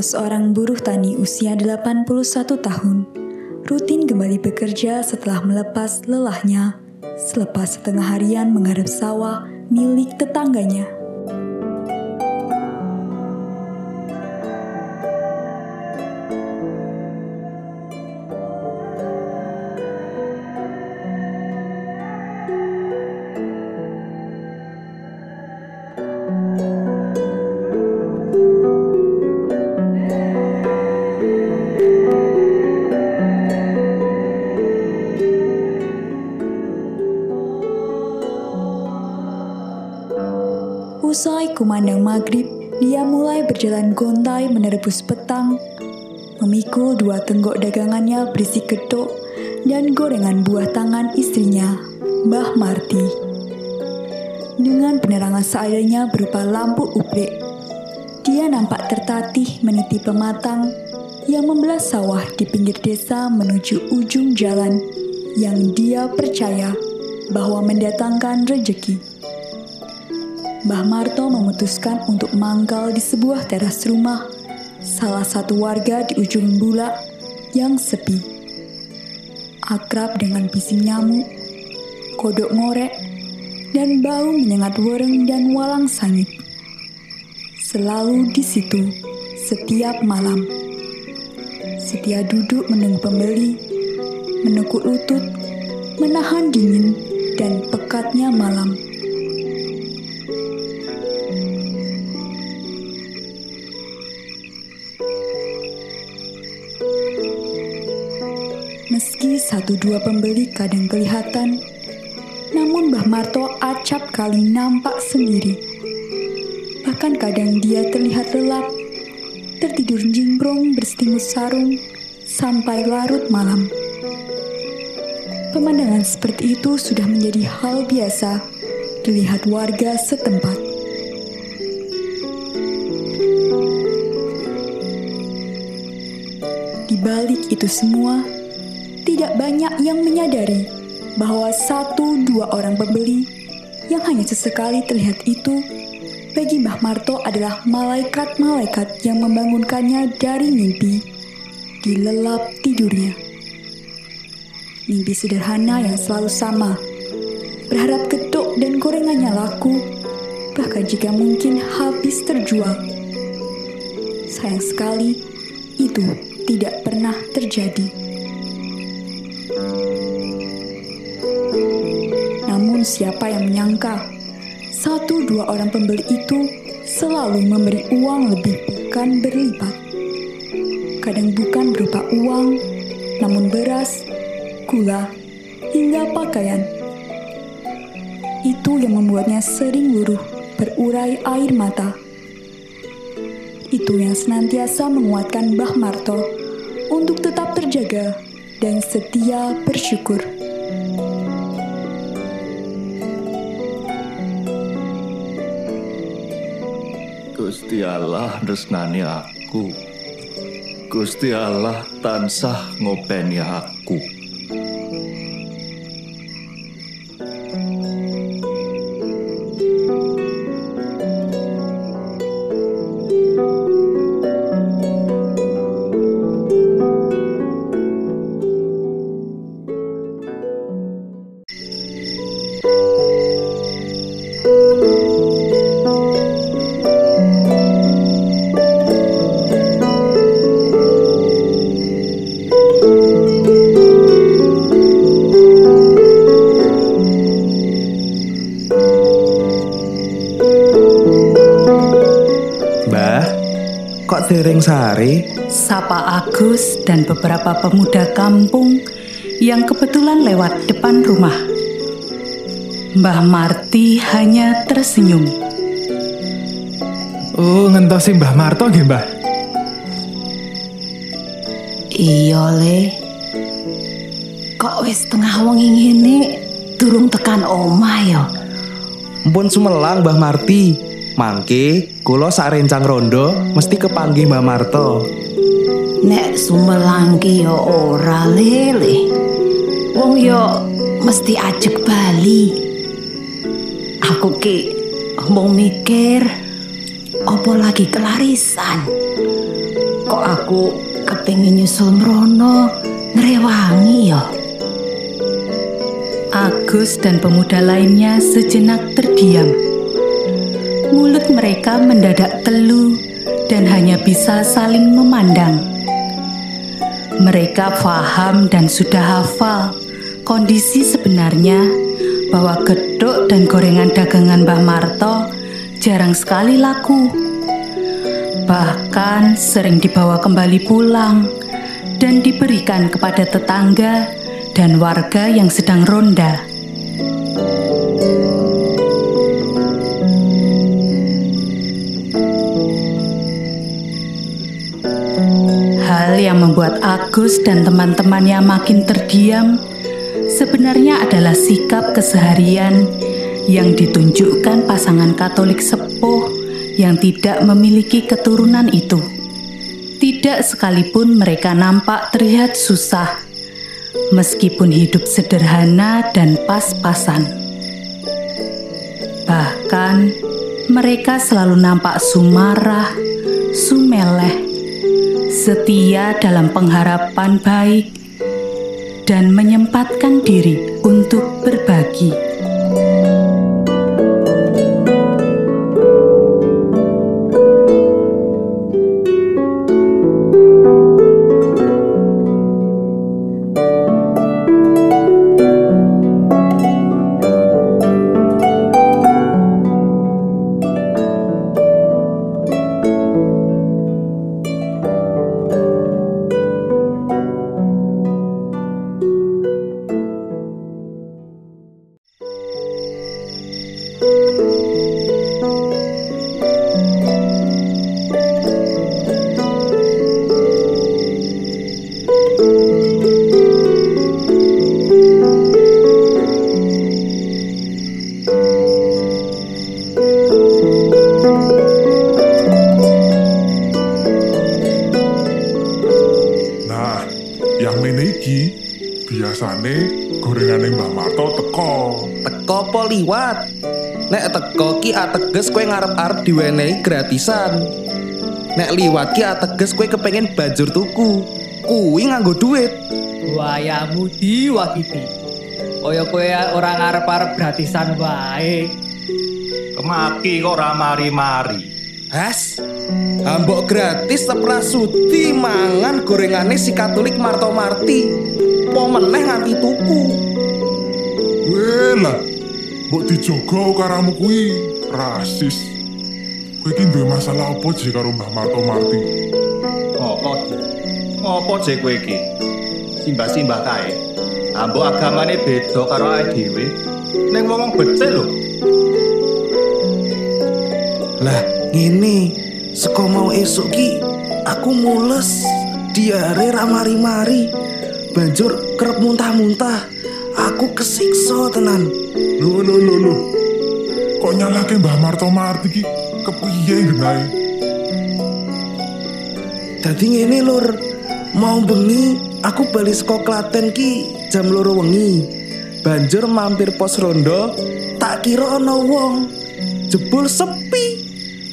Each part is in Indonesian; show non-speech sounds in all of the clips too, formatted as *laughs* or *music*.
Seorang buruh tani usia 81 tahun, rutin kembali bekerja setelah melepas lelahnya selepas setengah harian menggarap sawah milik tetangganya. Usai kumandang maghrib, dia mulai berjalan gontai menerbus petang, memikul dua tenggok dagangannya berisi gedok dan gorengan buah tangan istrinya, Mbah Marti. Dengan penerangan seadanya berupa lampu ubrek, dia nampak tertatih meniti pematang yang membelah sawah di pinggir desa menuju ujung jalan yang dia percaya bahwa mendatangkan rejeki. Mbah Marto memutuskan untuk mangkal di sebuah teras rumah salah satu warga di ujung bulak yang sepi. Akrab dengan bising nyamuk, kodok ngorek, dan bau menyengat wereng dan walang sangit. Selalu di situ setiap malam. Setia duduk menunggu pembeli, menekuk lutut, menahan dingin dan pekatnya malam. Meski satu dua pembeli kadang kelihatan, namun Mbah Marto acap kali nampak sendiri. Bahkan kadang dia terlihat lelap, tertidur jingbrong berselimut sarung sampai larut malam. Pemandangan seperti itu sudah menjadi hal biasa dilihat warga setempat. Di balik itu semua, tidak banyak yang menyadari bahwa satu dua orang pembeli yang hanya sesekali terlihat itu bagi Mbah Marto adalah malaikat-malaikat yang membangunkannya dari mimpi di lelap tidurnya. Mimpi sederhana yang selalu sama, berharap ketuk dan gorengannya laku, bahkan jika mungkin habis terjual. Sayang sekali, itu tidak pernah terjadi. Namun siapa yang menyangka satu dua orang pembeli itu selalu memberi uang lebih bukan berlipat. Kadang bukan berupa uang, namun beras, gula, hingga pakaian. Itu yang membuatnya sering luruh berurai air mata. Itu yang senantiasa menguatkan Mbah Marto untuk tetap terjaga dan setia bersyukur. Gusti Allah resnani aku. Gusti Allah tansah ngopeni aku. Dereng sari? Sapa Agus dan beberapa pemuda kampung yang kebetulan lewat depan rumah. Mbah Marti hanya tersenyum. Oh, ngentosi Mbah Marto nggih, Mbah. Iya le. Kok wis tengah wengi ngene durung tekan omah ya? Mpun sumelang Mbah Marti. Mangke kula sak rencang rondo mesti kepanggih Mbah Marto. Nek sumelang ki ya ora lele. Wong ya mesti ajek bali. Aku ki mung mikir apa lagi kelarisan. Kok aku kepingin nyusul mrono ngrewangi ya? Agus dan pemuda lainnya sejenak terdiam. Mulut mereka mendadak telu dan hanya bisa saling memandang. Mereka faham dan sudah hafal kondisi sebenarnya bahwa geduk dan gorengan dagangan Mbah Marto jarang sekali laku. Bahkan sering dibawa kembali pulang dan diberikan kepada tetangga dan warga yang sedang ronda. Yang membuat Agus dan teman-temannya makin terdiam sebenarnya adalah sikap keseharian yang ditunjukkan pasangan Katolik sepuh yang tidak memiliki keturunan itu. Tidak sekalipun mereka nampak terlihat susah, meskipun hidup sederhana dan pas-pasan. Bahkan mereka selalu nampak sumarah, sumeleh, setia dalam pengharapan baik, dan menyempatkan diri untuk berbagi. Po liwat. Nek teko ki ateges kowe ngarep-arep diwenehi gratisan. Nek liwat ki ateges kowe kepengen banjur tuku. Kuwi nganggo duit. Wayamu diwakiti. Kaya kowe ora ngarep-arep gratisan wae. Kemaki kok ora mari-mari. Has. Ambok gratis tepra sudi mangan gorengane si Katolik Marto Marti. Po meneh nganti tuku. Weh lah, mbok dijogo karamu kuwi rasis. Kowe iki duwe masalah apa sih karo Mbah Marto Marti? Ngopo? Ngopo jek kowe iki? Simbah-simbah kae. Ambok agamane beda karo awake dhewe. Ning wong becik lho. Lah, ngene. Seko mau esuk ki aku mules. Diare ra mari-mari. Banjur kerep muntah-muntah. Aku kesiksa tenan. Lho lho lho lho. Kok nyalahke Mbah Marto Marti ki kepiye genahe? Dadi ngene lur, mau bengi aku bali saka Klaten ki jam loro wengi. Banjur mampir pos rondo, tak kira ana wong. Jebul sepi.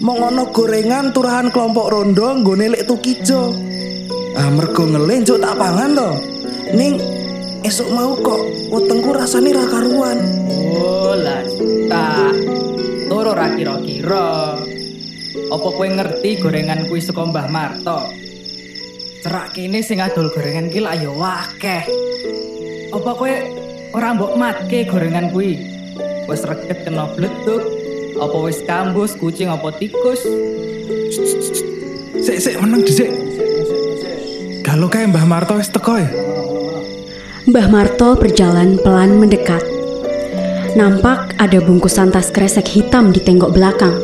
Mong ana gorengan turahan kelompok rondo nggone lek tukijo. Ah mergo ngelih njuk tak pangan to. Ning esuk mau kok wetengku rasane ra karuan. Oh lah, tak. Turu ra kira-kira. Apa kowe ngerti gorengan kuwi saka Mbah Marto? Cerak kene sing adol gorengan ki lak ya akeh. Apa kowe ora mbok matke gorengan kuwi? Wis reget kena bleduk. Apa wis kambus kucing apa tikus? Sik sik meneng dhisik. Kalau kayak Mbah Marto wis teko ya. Mbah Marto berjalan pelan mendekat. Nampak ada bungkusan tas kresek hitam di tenggok belakang.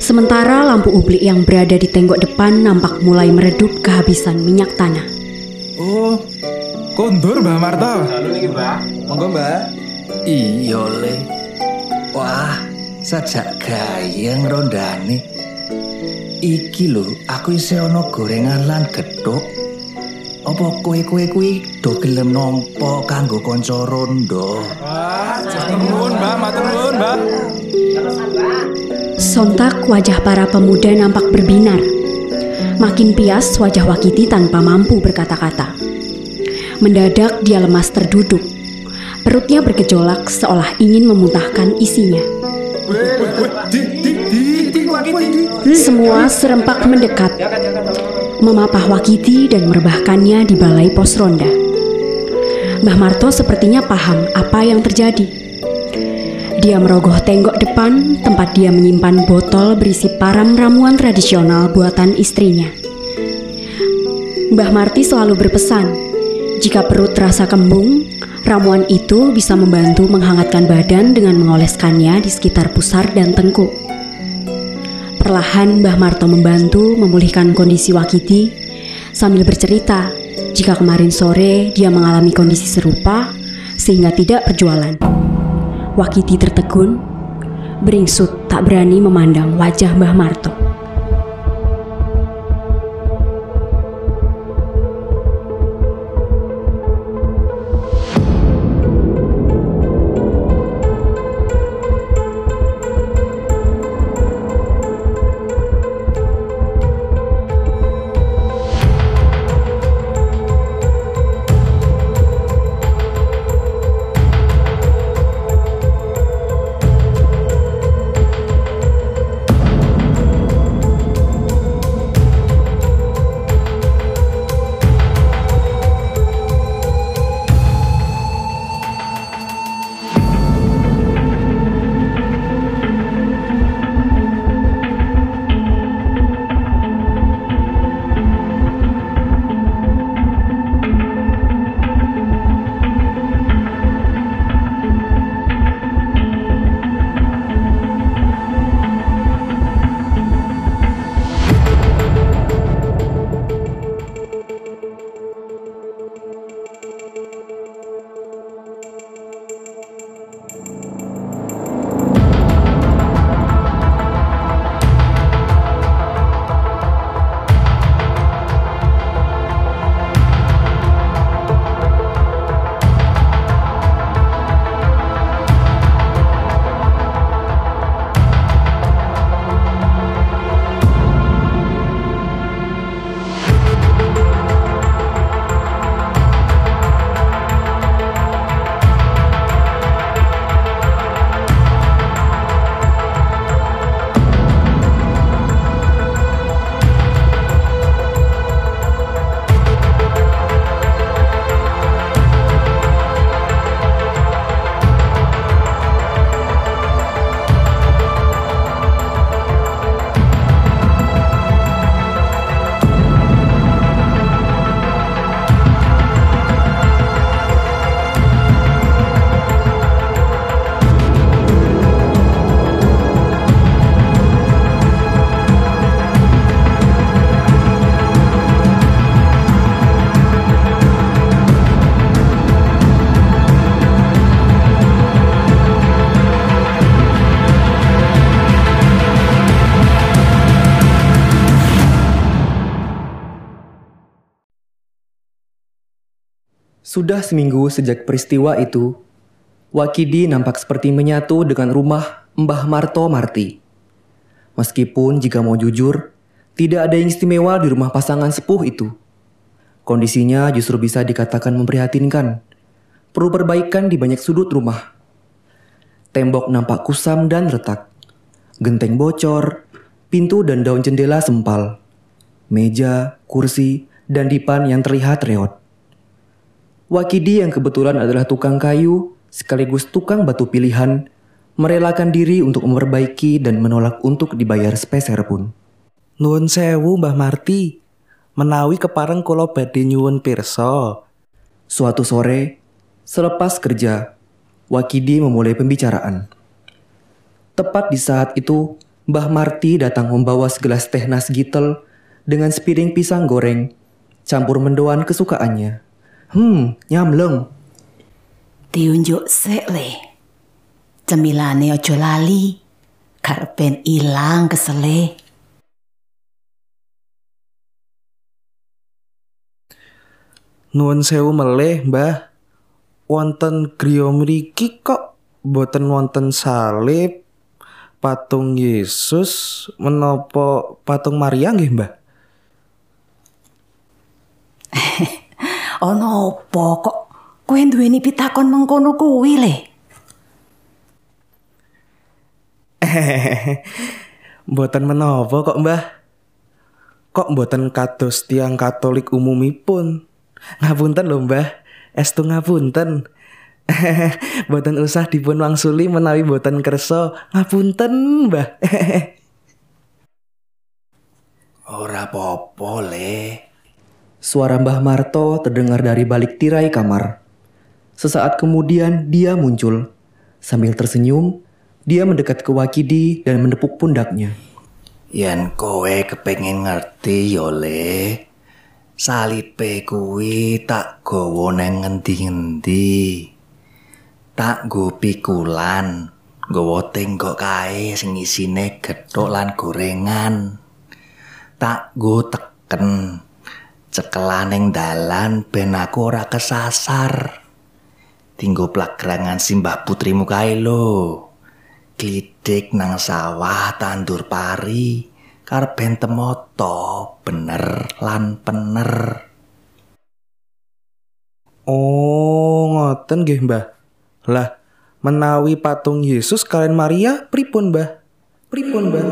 Sementara lampu ublik yang berada di tenggok depan nampak mulai meredup kehabisan minyak tanah. Oh, kondur Mbah Marto. Monggo, Mbak. Iya le. Wah, sajak gayeng rondane. Iki lho, aku isih ana gorengan lan gethuk. Apa kowe-kowe kuwi do gelem nampa kanggo kanca rondo? Matur nuwun, Mbah, matur nuwun, Mbah. Sontak wajah para pemuda nampak berbinar. Makin pias wajah Wakiti tanpa mampu berkata-kata. Mendadak dia lemas terduduk. Perutnya bergejolak seolah ingin memuntahkan isinya. Semua serempak mendekat, memapah Wakiti dan merebahkannya di balai pos ronda. Mbah Marto sepertinya paham apa yang terjadi. Dia merogoh tenggok depan tempat dia menyimpan botol berisi param ramuan tradisional buatan istrinya. Mbah Marti selalu berpesan, jika perut terasa kembung, ramuan itu bisa membantu menghangatkan badan dengan mengoleskannya di sekitar pusar dan tengkuk. Perlahan Mbah Marto membantu memulihkan kondisi Wakiti sambil bercerita jika kemarin sore dia mengalami kondisi serupa sehingga tidak berjualan. Wakiti tertegun, beringsut tak berani memandang wajah Mbah Marto. Sudah seminggu sejak peristiwa itu, Wakidi nampak seperti menyatu dengan rumah Mbah Marto Marti. Meskipun jika mau jujur, tidak ada yang istimewa di rumah pasangan sepuh itu. Kondisinya justru bisa dikatakan memprihatinkan. Perlu perbaikan di banyak sudut rumah. Tembok nampak kusam dan retak. Genteng bocor, pintu dan daun jendela sempal. Meja, kursi, dan dipan yang terlihat reot. Wakidi yang kebetulan adalah tukang kayu sekaligus tukang batu pilihan merelakan diri untuk memperbaiki dan menolak untuk dibayar sepeser pun. Nuwun sewu Mbah Marti, menawi kepareng kula badhe nyuwun pirsa. Suatu sore, selepas kerja, Wakidi memulai pembicaraan. Tepat di saat itu, Mbah Marti datang membawa segelas teh nas gitel dengan sepiring pisang goreng, campur mendoan kesukaannya. Hmm, nyamleng. Diunjuk sik le. Cemilane aja lali. Karpen ilang kesele. Nuwun sewu meleh, Mbah. Wonten griya mriki kok boten wonten salib, patung Yesus menapa patung Maria nggih, Mbah? *laughs* Ono apa kok kowe duweni pitakon mengkono kuwi le? *laughs* Mboten menapa kok, Mbah. Kok mboten kados tiang Katolik umumipun. Ngapunten lho, Mbah. Estu ngapunten. *laughs* mboten usah dipun wangsuli menawi mboten kersa. Ngapunten, Mbah. *laughs* Ora apa-apa, Le. Suara Mbah Marto terdengar dari balik tirai kamar. Sesaat kemudian dia muncul. Sambil tersenyum, dia mendekat ke Wakidi dan menepuk pundaknya. Yen kowe kepengin ngerti yo Le. Salipe kuwi tak gawa nang ngendi-ngendi. Tak nggo pikulan, nggawa tenggok kae sing isine lan gorengan. Tak nggo teken cekelan ning dalan ben aku ora kesasar. Tinggo plagrangan simbah putrimu kae lho. Klidik nang sawah tandur pari karben temoto bener lan pener. Oh, ngoten nggih, Mbah. Lah, menawi patung Yesus kalian Maria pripun, Mbah? Pripun, Mbah?